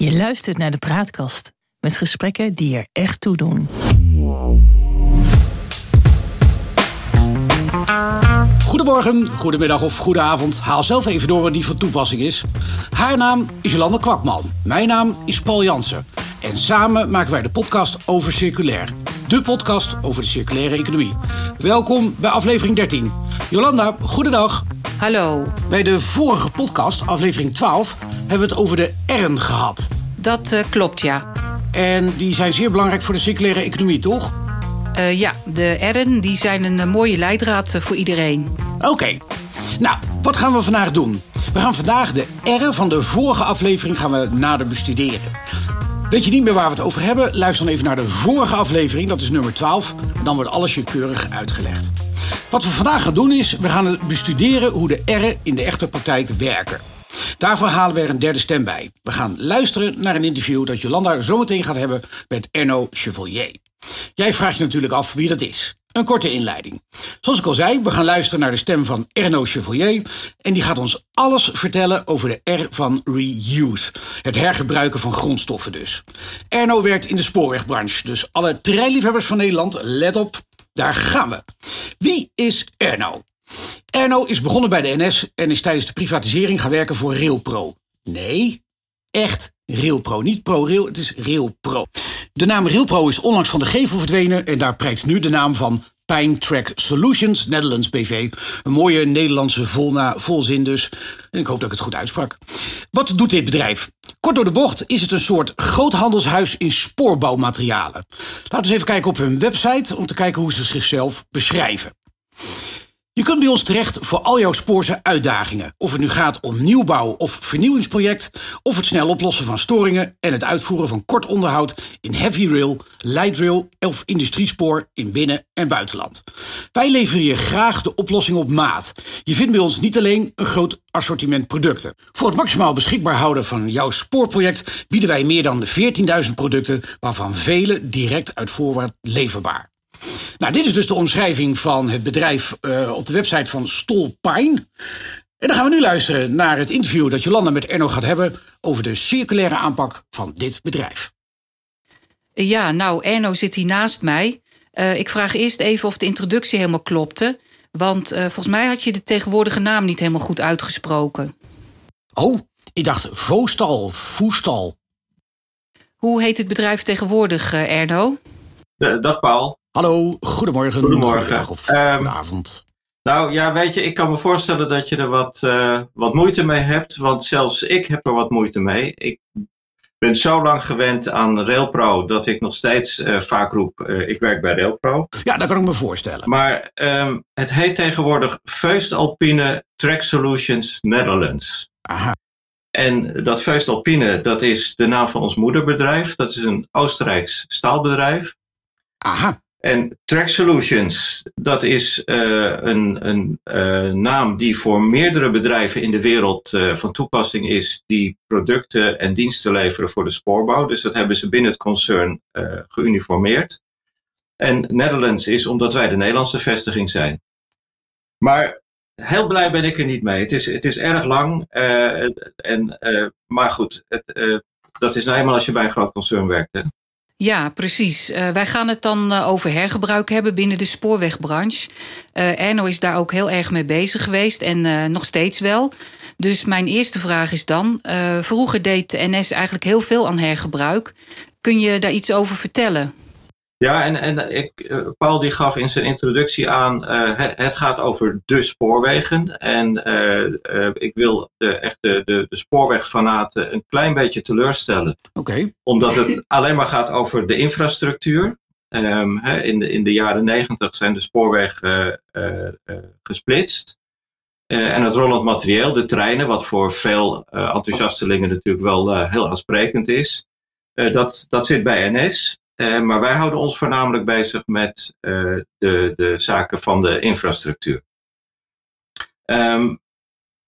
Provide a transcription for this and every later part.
Je luistert naar de Praatkast met gesprekken die er echt toe doen. Goedemorgen, goedemiddag of goedenavond. Haal zelf even door wat die van toepassing is. Haar naam is Jolande Kwakman. Mijn naam is Paul Jansen. En samen maken wij de podcast over circulair. De podcast over de circulaire economie. Welkom bij aflevering 13. Jolanda, goedendag. Hallo, Bij de vorige podcast, aflevering 12, hebben we het over de R'en gehad. dat eh, klopt ja. En die zijn zeer belangrijk voor de circulaire economie, toch? Eh, ja, de R'en die zijn een eh, mooie leidraad voor iedereen. Oké. Nou, wat gaan we vandaag doen? We gaan vandaag de R van de vorige aflevering gaan we nader bestuderen. Weet je niet meer waar we het over hebben? Luister dan even naar de vorige aflevering, dat is nummer 12. Dan wordt alles je keurig uitgelegd. Wat we vandaag gaan doen is, we gaan bestuderen hoe de R'en in de echte praktijk werken. Daarvoor halen we er een derde stem bij. We gaan luisteren naar een interview dat Jolanda zometeen gaat hebben met Erno Chevalier. Jij vraagt je natuurlijk af wie dat is. Een korte inleiding. Zoals ik al zei, we gaan luisteren naar de stem van Erno Chevalier. En die gaat ons alles vertellen over de R van reuse. Het hergebruiken van grondstoffen dus. Erno werkt in de spoorwegbranche. Dus alle treinliefhebbers van Nederland, let op, daar gaan we. Wie is Erno? Erno is begonnen bij de NS en is tijdens de privatisering gaan werken voor Railpro. Nee, echt Railpro. Niet ProRail, het is Railpro. De naam Railpro is onlangs van de gevel verdwenen en daar prijkt nu de naam van Pine Track Solutions Netherlands BV. Een mooie Nederlandse volna, volzin dus. En ik hoop dat ik het goed uitsprak. Wat doet dit bedrijf? Kort door de bocht is het een soort groothandelshuis in spoorbouwmaterialen. Laten we eens even kijken op hun website om te kijken hoe ze zichzelf beschrijven. Je kunt bij ons terecht voor al jouw spoorse uitdagingen. Of het nu gaat om nieuwbouw of vernieuwingsproject, of het snel oplossen van storingen en het uitvoeren van kort onderhoud in heavy rail, light rail of industriespoor in binnen- en buitenland. Wij leveren je graag de oplossing op maat. Je vindt bij ons niet alleen een groot assortiment producten. Voor het maximaal beschikbaar houden van jouw spoorproject bieden wij meer dan 14.000 producten, waarvan vele direct uit voorraad leverbaar. Nou, dit is dus de omschrijving van het bedrijf eh, op de website van Stolpine. En dan gaan we nu luisteren naar het interview dat Jolanda met Erno gaat hebben over de circulaire aanpak van dit bedrijf. Ja, nou, Erno zit hier naast mij. Eh, ik vraag eerst even of de introductie helemaal klopte. Want eh, volgens mij had je de tegenwoordige naam niet helemaal goed uitgesproken. Oh, ik dacht Voostal, Voestal. Hoe heet het bedrijf tegenwoordig, Erno? Eh, Dag Paul. Hallo, goedemorgen. Goedemorgen. of Ehm, goedenavond. Nou ja, weet je, ik kan me voorstellen dat je er wat, eh, wat moeite mee hebt, want zelfs ik heb er wat moeite mee. Ik ben zo lang gewend aan Railpro dat ik nog steeds eh, vaak roep, eh, ik werk bij Railpro. Ja, dat kan ik me voorstellen. Maar ehm, het heet tegenwoordig Feust Alpine Track Solutions Netherlands. Aha, En dat Feust Alpine, dat is de naam van ons moederbedrijf. Dat is een Oostenrijks staalbedrijf. aha. En Track Solutions, dat is eh, een, een eh, naam die voor meerdere bedrijven in de wereld eh, van toepassing is, die producten en diensten leveren voor de spoorbouw. Dus dat hebben ze binnen het concern geuniformeerd. En Netherlands is omdat wij de Nederlandse vestiging zijn. Maar heel blij ben ik er niet mee. Het is, het is erg lang. en, maar goed, het, dat is nou eenmaal als je bij een groot concern werkt. Ja, precies. Eh, wij gaan het dan eh, over hergebruik hebben binnen de spoorwegbranche. Eh, Erno is daar ook heel erg mee bezig geweest en nog steeds wel. Dus mijn eerste vraag is dan: vroeger deed de NS eigenlijk heel veel aan hergebruik. Kun je daar iets over vertellen? Ja, en, en ik, eh, Paul die gaf in zijn introductie aan, eh, het, het gaat over de spoorwegen. En eh, ik wil de, echt de, de, de spoorwegfanaten een klein beetje teleurstellen. Oké. Omdat het alleen maar gaat over de infrastructuur. Ehm, in, de, in de jaren negentig zijn de spoorwegen gesplitst. En het rollend materieel, de treinen, wat voor veel enthousiastelingen natuurlijk wel heel aansprekend is. dat, dat zit bij NS. Eh, maar wij houden ons voornamelijk bezig met eh, de, de zaken van de infrastructuur. Ehm,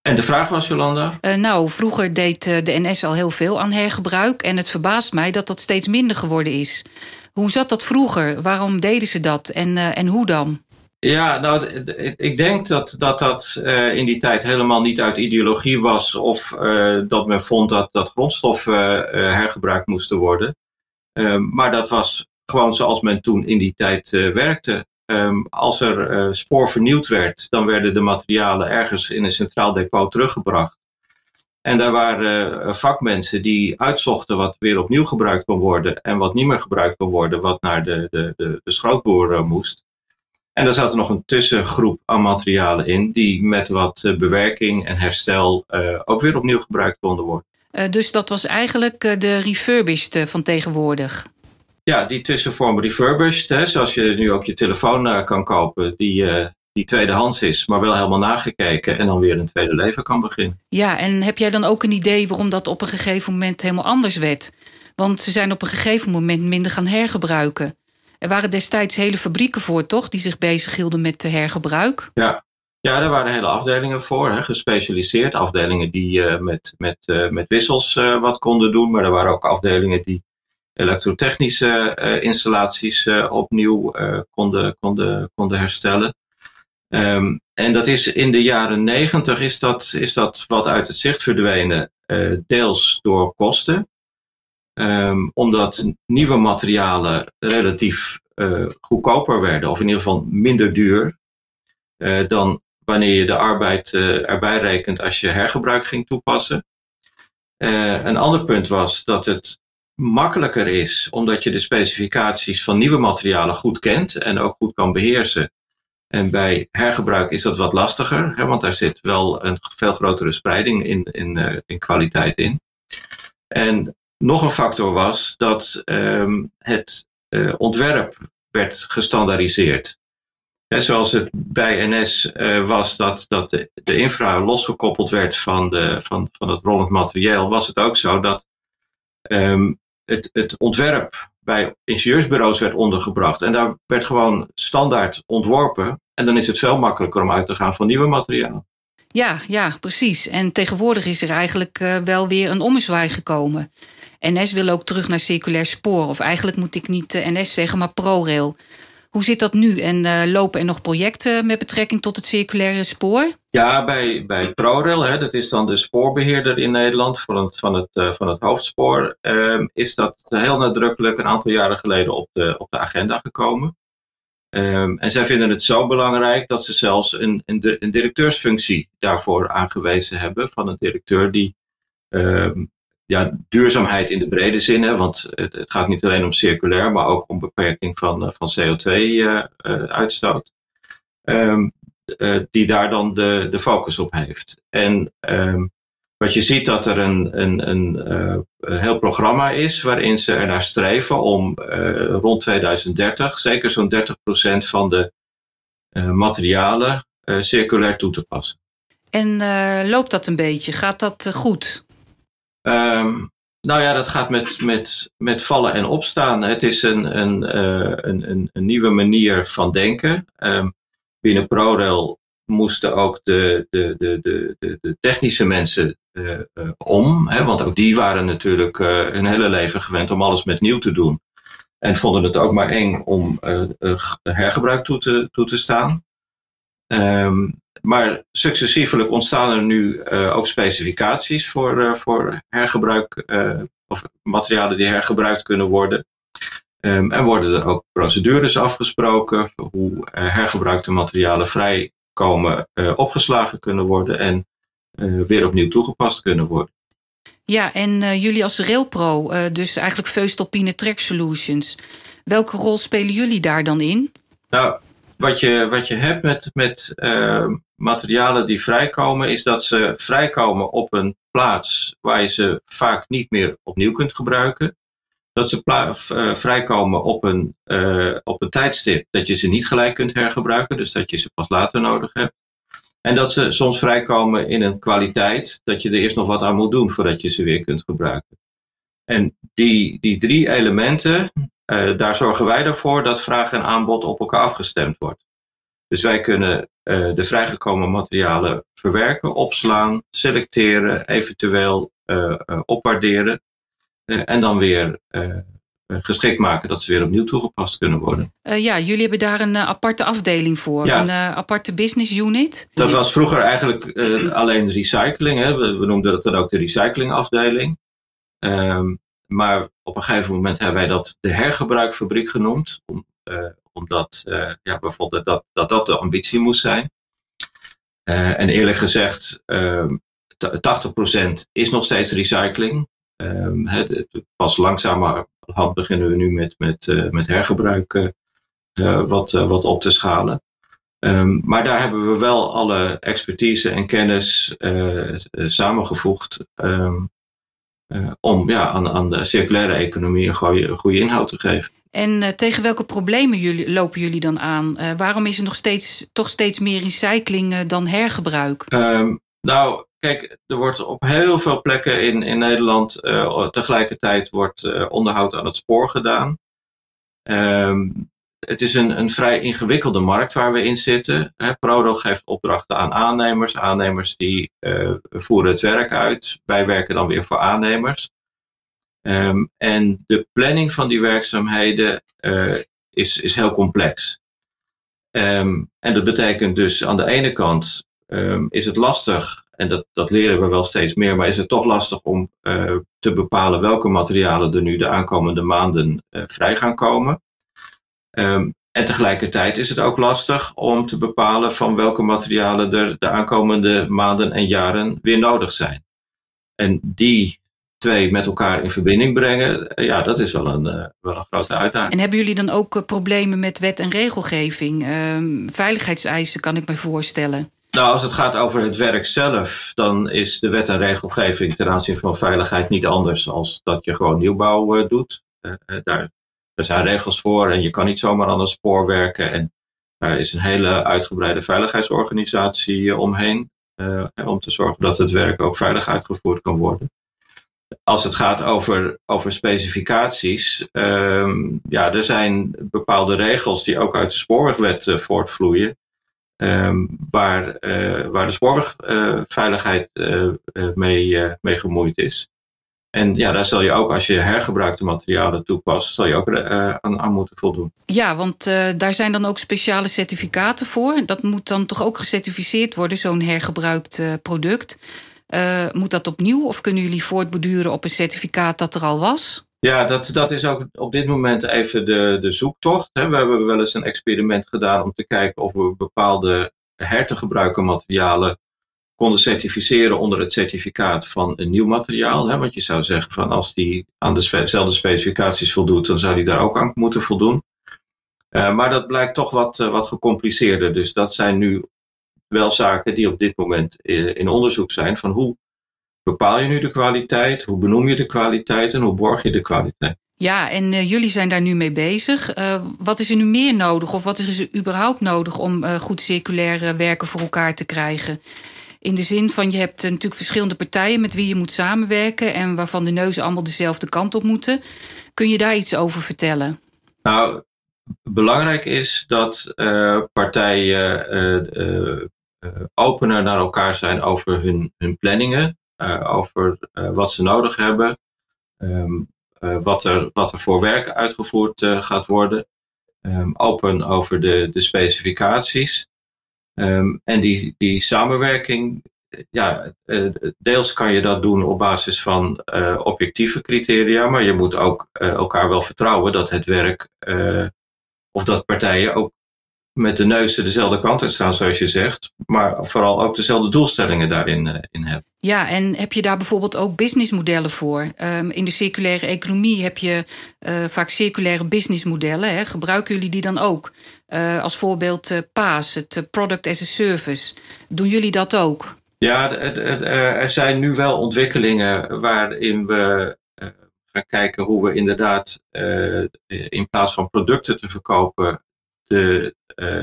en de vraag was, Jolanda? Eh, nou, vroeger deed de NS al heel veel aan hergebruik. En het verbaast mij dat dat steeds minder geworden is. Hoe zat dat vroeger? Waarom deden ze dat? En, en hoe dan? Ja, nou, ik denk dat dat, dat uh, in die tijd helemaal niet uit ideologie was of uh, dat men vond dat, dat grondstoffen uh, hergebruikt moesten worden. Ehm, maar dat was gewoon zoals men toen in die tijd werkte. Um, als er spoor vernieuwd werd, dan werden de materialen ergens in een centraal depot teruggebracht. En daar waren vakmensen die uitzochten wat weer opnieuw gebruikt kon worden en wat niet meer gebruikt kon worden, wat naar de, de, de, de schrootboer moest. En daar zat er nog een tussengroep aan materialen in, die met wat eh, bewerking en herstel ook weer opnieuw gebruikt konden worden. Uh, dus dat was eigenlijk de refurbished van tegenwoordig? Ja, die tussenvorm refurbished, hè, zoals je nu ook je telefoon kan kopen, die, die tweedehands is, maar wel helemaal nagekeken en dan weer een tweede leven kan beginnen. Ja, en heb jij dan ook een idee waarom dat op een gegeven moment helemaal anders werd? Want ze zijn op een gegeven moment minder gaan hergebruiken. Er waren destijds hele fabrieken voor, toch? Die zich bezighielden met hergebruik. Ja, ja, daar waren hele afdelingen voor, hè, gespecialiseerd. Afdelingen die uh, met, met, uh, met wissels uh, wat konden doen, maar er waren ook afdelingen die elektrotechnische installaties opnieuw konden, konden, konden herstellen. Um, en dat is in de jaren negentig is dat, is dat wat uit het zicht verdwenen, deels door kosten. Um, omdat nieuwe materialen relatief goedkoper werden, of in ieder geval minder duur, dan wanneer je de arbeid uh, erbij rekent als je hergebruik ging toepassen. een ander punt was dat het makkelijker is, omdat je de specificaties van nieuwe materialen goed kent en ook goed kan beheersen. En bij hergebruik is dat wat lastiger, hè, want daar zit wel een veel grotere spreiding in, in, in kwaliteit in. En nog een factor was dat um, het ontwerp werd gestandaardiseerd. En zoals het bij NS uh, was dat, dat de, de, infra losgekoppeld werd van, de, van, van het rollend materieel, was het ook zo dat um, het, het ontwerp bij ingenieursbureaus werd ondergebracht. En daar werd gewoon standaard ontworpen. En dan is het veel makkelijker om uit te gaan van nieuwe materialen. Ja, ja, precies. En tegenwoordig is er eigenlijk uh, wel weer een ommezwaai gekomen. NS wil ook terug naar circulair spoor. Of eigenlijk moet ik niet uh, NS zeggen, maar ProRail. Hoe zit dat nu? En uh, lopen er nog projecten met betrekking tot het circulaire spoor? Ja, bij, bij ProRail, hè, dat is dan de spoorbeheerder in Nederland van het, van het, uh, van het hoofdspoor, uh, is dat heel nadrukkelijk een aantal jaren geleden op de, op de agenda gekomen. Um, en zij vinden het zo belangrijk dat ze zelfs een, een, een directeursfunctie daarvoor aangewezen hebben van een directeur die um, ja, duurzaamheid in de brede zin, hè, want het, het, gaat niet alleen om circulair, maar ook om beperking van, eh, van CO2-uitstoot. Uh, uh, um, die daar dan de, de focus op heeft. En um, wat je ziet dat er een, een, een, heel programma is waarin ze er naar streven om rond 2030 zeker zo'n 30% van de materialen circulair toe te passen. En loopt dat een beetje? Gaat dat goed? Um, nou ja, dat gaat met, met, met vallen en opstaan. Het is een, een, uh, een, een, nieuwe manier van denken. Um, binnen ProRail moesten ook de, de, de, de, de technische mensen uh, uh, om. Hè, want ook die waren natuurlijk hun hele leven gewend om alles met nieuw te doen. En vonden het ook maar eng om hergebruik toe te, toe te staan. Um, maar successievelijk ontstaan er nu uh, ook specificaties voor, uh, voor hergebruik uh, of materialen die hergebruikt kunnen worden. Um, en worden er ook procedures afgesproken hoe hergebruikte materialen vrijkomen, opgeslagen kunnen worden en weer opnieuw toegepast kunnen worden. Ja, en jullie als RailPro, dus eigenlijk Veustalpine Track Solutions, welke rol spelen jullie daar dan in? Nou, wat je, wat je hebt met, met uh, materialen die vrijkomen, is dat ze vrijkomen op een plaats waar je ze vaak niet meer opnieuw kunt gebruiken. Dat ze uh, vrijkomen op een, uh, op een tijdstip dat je ze niet gelijk kunt hergebruiken, dus dat je ze pas later nodig hebt. En dat ze soms vrijkomen in een kwaliteit dat je er eerst nog wat aan moet doen voordat je ze weer kunt gebruiken. En die, die drie elementen, uh, daar zorgen wij ervoor dat vraag en aanbod op elkaar afgestemd wordt. Dus wij kunnen uh, de vrijgekomen materialen verwerken, opslaan, selecteren, eventueel uh, opwaarderen en dan weer geschikt maken dat ze weer opnieuw toegepast kunnen worden. ja, jullie hebben daar een aparte afdeling voor, ja. een aparte business unit. Dat was vroeger eigenlijk alleen recycling. Hè. We, we, noemden dat dan ook de recyclingafdeling. Um, maar op een gegeven moment hebben wij dat de hergebruikfabriek genoemd. Om, omdat ja, we vonden dat, dat dat de ambitie moest zijn. en eerlijk gezegd, 80% ehm, is nog steeds recycling. Um, pas langzamerhand beginnen we nu met, met, met hergebruik wat, wat op te schalen. Um, maar daar hebben we wel alle expertise en kennis samengevoegd om ja, aan, aan de circulaire economie een goede, goede inhoud te geven. En tegen welke problemen jullie, lopen jullie dan aan? waarom is er nog steeds, toch steeds meer recycling dan hergebruik? nou, Kijk, er wordt op heel veel plekken in, in Nederland tegelijkertijd wordt, onderhoud aan het spoor gedaan. Um, het is een, een vrij ingewikkelde markt waar we in zitten. Prodo geeft opdrachten aan aannemers. Aannemers die uh, voeren het werk uit. Wij werken dan weer voor aannemers. Um, en de planning van die werkzaamheden is, is heel complex. Um, en dat betekent dus aan de ene kant is het lastig en dat, dat leren we wel steeds meer, maar is het toch lastig om uh, te bepalen welke materialen er nu de aankomende maanden vrij gaan komen. Um, en tegelijkertijd is het ook lastig om te bepalen van welke materialen er de aankomende maanden en jaren weer nodig zijn. En die twee met elkaar in verbinding brengen, uh, ja, dat is wel een, wel een grote uitdaging. En hebben jullie dan ook problemen met wet en regelgeving? Ehm, veiligheidseisen kan ik me voorstellen. Nou, als het gaat over het werk zelf, dan is de wet en regelgeving ten aanzien van veiligheid niet anders dan dat je gewoon nieuwbouw doet. Daar, er zijn regels voor en je kan niet zomaar aan het spoor werken. En daar is een hele uitgebreide veiligheidsorganisatie omheen. Uh, om te zorgen dat het werk ook veilig uitgevoerd kan worden. Als het gaat over, over specificaties, um, ja, er zijn bepaalde regels die ook uit de spoorwegwet voortvloeien. Um, waar, waar de spoorwegveiligheid mee, mee gemoeid is. En ja, daar zal je ook, als je hergebruikte materialen toepast, zal je ook aan, aan, moeten voldoen. Ja, want daar zijn dan ook speciale certificaten voor. Dat moet dan toch ook gecertificeerd worden, zo'n hergebruikt product. moet dat opnieuw of kunnen jullie voortborduren op een certificaat dat er al was? Ja, dat, dat is ook op dit moment even de, de zoektocht. We hebben wel eens een experiment gedaan om te kijken of we bepaalde hertegebruiken materialen konden certificeren onder het certificaat van een nieuw materiaal. Want je zou zeggen van als die aan dezelfde specificaties voldoet, dan zou die daar ook aan moeten voldoen. Uh, maar dat blijkt toch wat, uh, wat gecompliceerder. Dus dat zijn nu wel zaken die op dit moment in, in onderzoek zijn van hoe bepaal je nu de kwaliteit? Hoe benoem je de kwaliteit en hoe borg je de kwaliteit? Ja, en jullie zijn daar nu mee bezig. Wat is er nu meer nodig of wat is er überhaupt nodig om goed circulair werken voor elkaar te krijgen? In de zin van je hebt natuurlijk verschillende partijen met wie je moet samenwerken en waarvan de neuzen allemaal dezelfde kant op moeten. Kun je daar iets over vertellen? Nou, belangrijk is dat partijen opener naar elkaar zijn over hun, hun planningen. Eh, over eh, wat ze nodig hebben, um, wat, er, wat er voor werk uitgevoerd gaat worden. Um, open over de, de specificaties. Um, en die, die samenwerking, ja, deels kan je dat doen op basis van uh, objectieve criteria, maar je moet ook uh, elkaar wel vertrouwen dat het werk of dat partijen ook met de neuzen dezelfde kant uit staan, zoals je zegt. Maar vooral ook dezelfde doelstellingen daarin uh, in hebben. Ja, en heb je daar bijvoorbeeld ook businessmodellen voor? Um, in de circulaire economie heb je uh, vaak circulaire businessmodellen. Hè? Gebruiken jullie die dan ook? Uh, als voorbeeld PAS, het Product as a Service. Doen jullie dat ook? Ja, er zijn nu wel ontwikkelingen waarin we gaan kijken hoe we inderdaad in plaats van producten te verkopen de,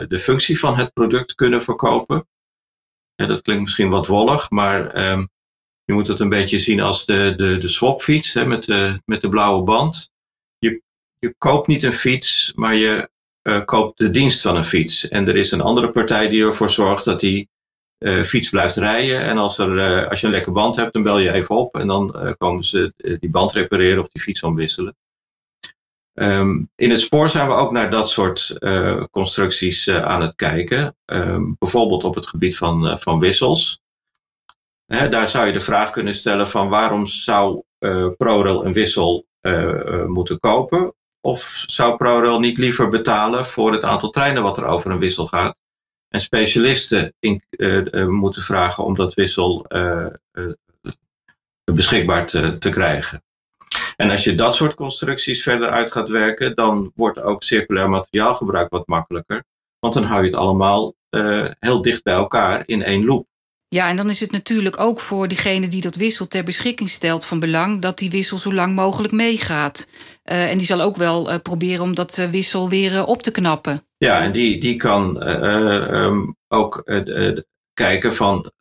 de functie van het product kunnen verkopen. Dat klinkt misschien wat wollig, maar um, je moet het een beetje zien als de, de, de swapfiets hè, met, de, met de blauwe band. Je, je koopt niet een fiets, maar je uh, koopt de dienst van een fiets. En er is een andere partij die ervoor zorgt dat die uh, fiets blijft rijden. En als, er, als je een lekker band hebt, dan bel je even op en dan komen ze die band repareren of die fiets omwisselen. Ehm, in het spoor zijn we ook naar dat soort uh, constructies uh, aan het kijken. Um, bijvoorbeeld op het gebied van, uh, van wissels. Hè, daar zou je de vraag kunnen stellen van waarom zou ProRail een wissel moeten kopen? Of zou ProRail niet liever betalen voor het aantal treinen wat er over een wissel gaat? En specialisten in, moeten vragen om dat wissel beschikbaar te, te krijgen. En als je dat soort constructies verder uit gaat werken, dan wordt ook circulair materiaalgebruik wat makkelijker. Want dan hou je het allemaal uh, heel dicht bij elkaar in één loop. Ja, en dan is het natuurlijk ook voor diegene die dat wissel ter beschikking stelt van belang dat die wissel zo lang mogelijk meegaat. Uh, en die zal ook wel uh, proberen om dat wissel weer op te knappen. Ja, en die, die kan um, ook kijken van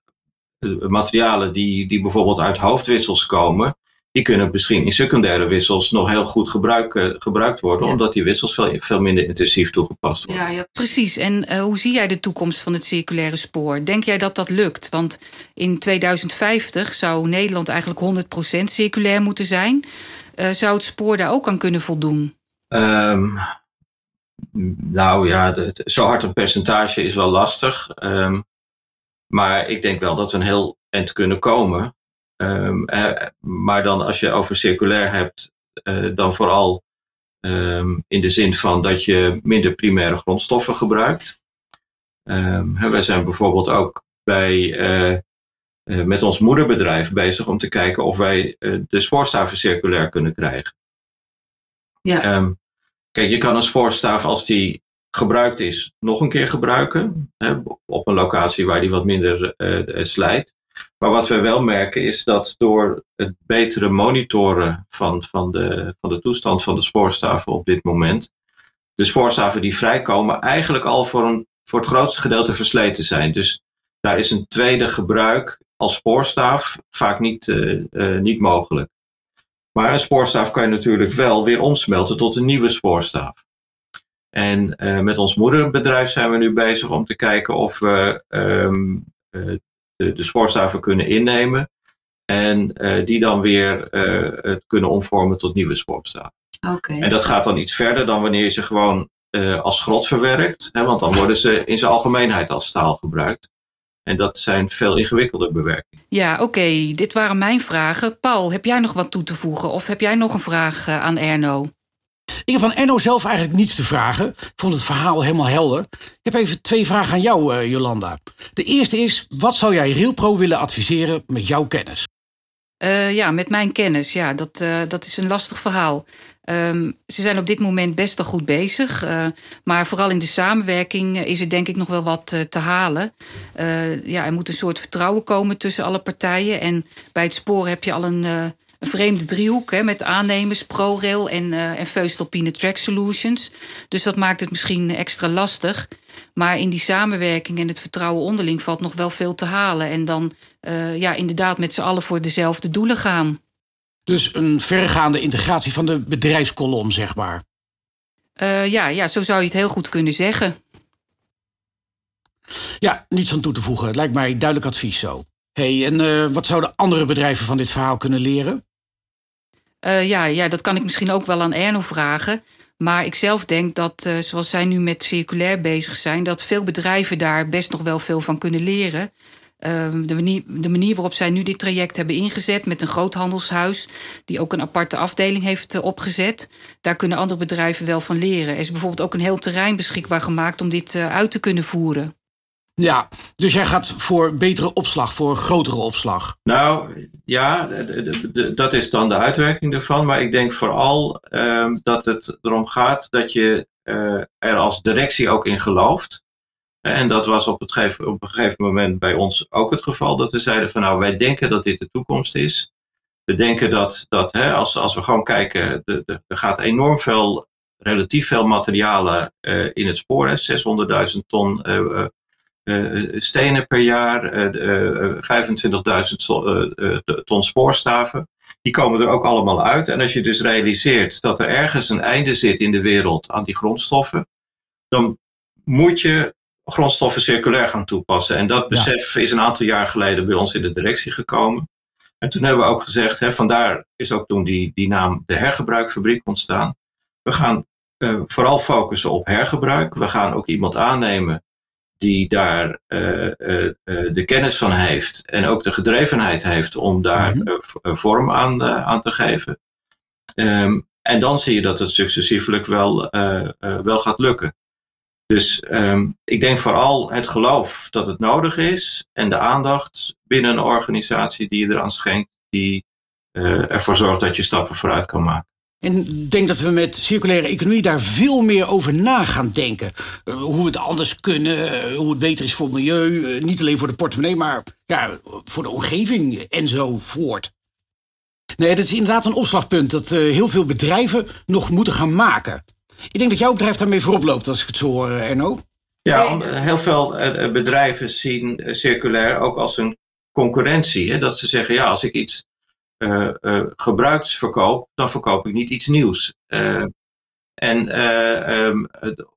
materialen die, die bijvoorbeeld uit hoofdwissels komen die kunnen misschien in secundaire wissels nog heel goed gebruik, gebruikt worden, omdat die wissels veel, veel minder intensief toegepast worden. Ja, ja precies. En uh, hoe zie jij de toekomst van het circulaire spoor? Denk jij dat dat lukt? Want in 2050 zou Nederland eigenlijk 100% circulair moeten zijn. Uh, zou het spoor daar ook aan kunnen voldoen? Um, nou ja, zo hard een percentage is wel lastig. Um, maar ik denk wel dat we een heel eind kunnen komen. Um, eh, maar dan als je over circulair hebt, uh, dan vooral um, in de zin van dat je minder primaire grondstoffen gebruikt. Um, wij zijn bijvoorbeeld ook bij, uh, met ons moederbedrijf bezig om te kijken of wij de spoorstaven circulair kunnen krijgen. Ja. kijk, je kan een spoorstaaf als die gebruikt is, nog een keer gebruiken. Hè, op een locatie waar die wat minder slijt. Maar wat we wel merken is dat door het betere monitoren van, van, de, van de toestand van de spoorstaven op dit moment, de spoorstaven die vrijkomen eigenlijk al voor, een, voor het grootste gedeelte versleten zijn. Dus daar is een tweede gebruik als spoorstaaf vaak niet, uh, uh, niet mogelijk. Maar een spoorstaaf kan je natuurlijk wel weer omsmelten tot een nieuwe spoorstaaf. En uh, met ons moederbedrijf zijn we nu bezig om te kijken of we um, de, de spoorstaven kunnen innemen. En uh, die dan weer uh, het kunnen omvormen tot nieuwe spoorstaven. Okay. En dat gaat dan iets verder dan wanneer je ze gewoon uh, als grot verwerkt. Hè, want dan worden ze in zijn algemeenheid als staal gebruikt. En dat zijn veel ingewikkelder bewerkingen. Ja, oké. Okay. Dit waren mijn vragen. Paul, heb jij nog wat toe te voegen? Of heb jij nog een vraag aan Erno? Ik heb aan Erno zelf eigenlijk niets te vragen. Ik vond het verhaal helemaal helder. Ik heb even twee vragen aan jou, uh, Jolanda. De eerste is, wat zou jij RailPro willen adviseren met jouw kennis? Uh, ja, met mijn kennis. Ja, dat, uh, dat is een lastig verhaal. Um, ze zijn op dit moment best wel goed bezig. Maar vooral in de samenwerking is er denk ik nog wel wat te halen. ja, er moet een soort vertrouwen komen tussen alle partijen. En bij het spoor heb je al een een vreemde driehoek hè, met aannemers, ProRail en, uh, en Track Solutions. Dus dat maakt het misschien extra lastig. Maar in die samenwerking en het vertrouwen onderling valt nog wel veel te halen. En dan uh, ja, inderdaad met z'n allen voor dezelfde doelen gaan. Dus een verregaande integratie van de bedrijfskolom, zeg maar. Uh, ja, ja, zo zou je het heel goed kunnen zeggen. Ja, niets aan toe te voegen. Het lijkt mij duidelijk advies zo hey, en uh, wat zouden andere bedrijven van dit verhaal kunnen leren? Uh, ja, ja, dat kan ik misschien ook wel aan Erno vragen. Maar ik zelf denk dat, uh, zoals zij nu met circulair bezig zijn, dat veel bedrijven daar best nog wel veel van kunnen leren. Ehm, de, manier, de manier waarop zij nu dit traject hebben ingezet met een groothandelshuis, die ook een aparte afdeling heeft opgezet, daar kunnen andere bedrijven wel van leren. Er is bijvoorbeeld ook een heel terrein beschikbaar gemaakt om dit uit te kunnen voeren. Ja, dus jij gaat voor betere opslag, voor grotere opslag. Nou ja, dat is dan de uitwerking ervan. Maar ik denk vooral um, dat het erom gaat dat je uh, er als directie ook in gelooft. En dat was op, het gegeven, op een gegeven moment bij ons ook het geval. Dat we zeiden van nou, wij denken dat dit de toekomst is. We denken dat, dat hè, als, als we gewoon kijken, de, de, er gaat enorm veel, relatief veel materialen uh, in het spoor. 600.000 ton stenen per jaar, uh, 25.000 ton spoorstaven. Die komen er ook allemaal uit. En als je dus realiseert dat er ergens een einde zit in de wereld aan die grondstoffen, dan moet je grondstoffen circulair gaan toepassen. En dat besef ja. is een aantal jaar geleden bij ons in de directie gekomen. En toen hebben we ook gezegd, hè, vandaar is ook toen die, die naam de hergebruikfabriek ontstaan. we gaan vooral focussen op hergebruik. We gaan ook iemand aannemen die daar de kennis van heeft en ook de gedrevenheid heeft om daar mhm. vorm aan, aan te geven. Ehm, en dan zie je dat het successievelijk wel, wel gaat lukken. Dus um, ik denk vooral het geloof dat het nodig is en de aandacht binnen een organisatie die je eraan schenkt, die ervoor zorgt dat je stappen vooruit kan maken. En ik denk dat we met circulaire economie daar veel meer over na gaan denken. Uh, hoe we het anders kunnen, uh, hoe het beter is voor het milieu. niet alleen voor de portemonnee, maar ja, voor de omgeving enzovoort. Nee, dat is inderdaad een opslagpunt dat heel veel bedrijven nog moeten gaan maken. Ik denk dat jouw bedrijf daarmee voorop loopt, als ik het zo hoor, Erno. Ja, heel veel eh, eh, bedrijven zien eh, circulair ook als een concurrentie. Hè? Dat ze zeggen, ja, als ik iets uh, uh, gebruiks verkoop, dan verkoop ik niet iets nieuws. Uh, en um,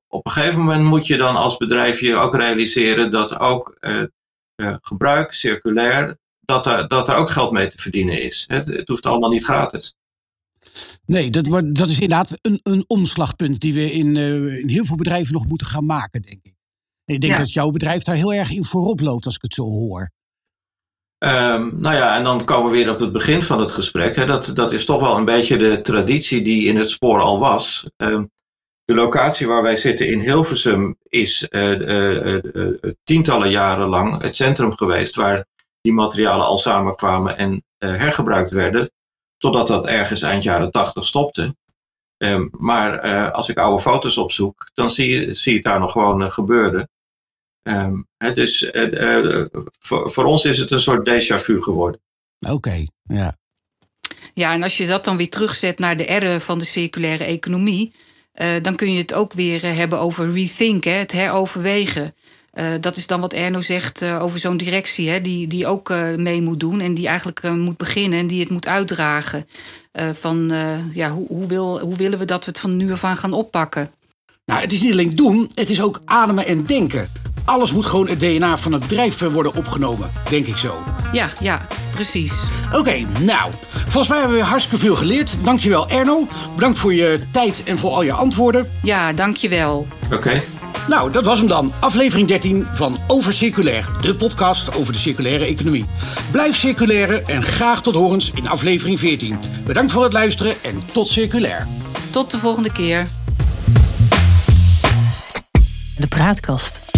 op een gegeven moment moet je dan als bedrijf je ook realiseren dat ook gebruik, circulair, dat er, dat er ook geld mee te verdienen is. Het, het hoeft allemaal niet gratis. Nee, dat, dat is inderdaad een, een omslagpunt die we in, uh, in heel veel bedrijven nog moeten gaan maken, denk ik. En ik denk dat jouw bedrijf daar heel erg in voorop loopt, als ik het zo hoor. Um, nou ja, en dan komen we weer op het begin van het gesprek. Hè. Dat, dat is toch wel een beetje de traditie die in het spoor al was. Um, de locatie waar wij zitten in Hilversum is uh, uh, tientallen jaren lang het centrum geweest waar die materialen al samenkwamen en hergebruikt werden Totdat dat ergens eind jaren tachtig stopte. Um, maar als ik oude foto's opzoek, dan zie je, zie je het daar nog gewoon gebeuren. Um, dus uh, voor, voor, ons is het een soort déjà vu geworden. Oké, okay, ja. Ja, en als je dat dan weer terugzet naar de R van de circulaire economie, dan kun je het ook weer hebben over rethink, hè, het heroverwegen. Uh, dat is dan wat Erno zegt uh, over zo'n directie, hè, die, die ook uh, mee moet doen en die eigenlijk moet beginnen en die het moet uitdragen. van ja, hoe, hoe, wil, hoe willen we dat we het van nu af aan gaan oppakken? Nou, het is niet alleen doen, het is ook ademen en denken. Alles moet gewoon het DNA van het bedrijf worden opgenomen, denk ik zo. Ja, ja, precies. Oké, okay, nou, volgens mij hebben we hartstikke veel geleerd. Dankjewel Erno. Bedankt voor je tijd en voor al je antwoorden. Ja, dankjewel. Oké. Okay. Nou, dat was hem dan. Aflevering 13 van Over Circulair, de podcast over de circulaire economie. Blijf circulaire en graag tot horens in aflevering 14. Bedankt voor het luisteren en tot circulair. Tot de volgende keer. De praatkast.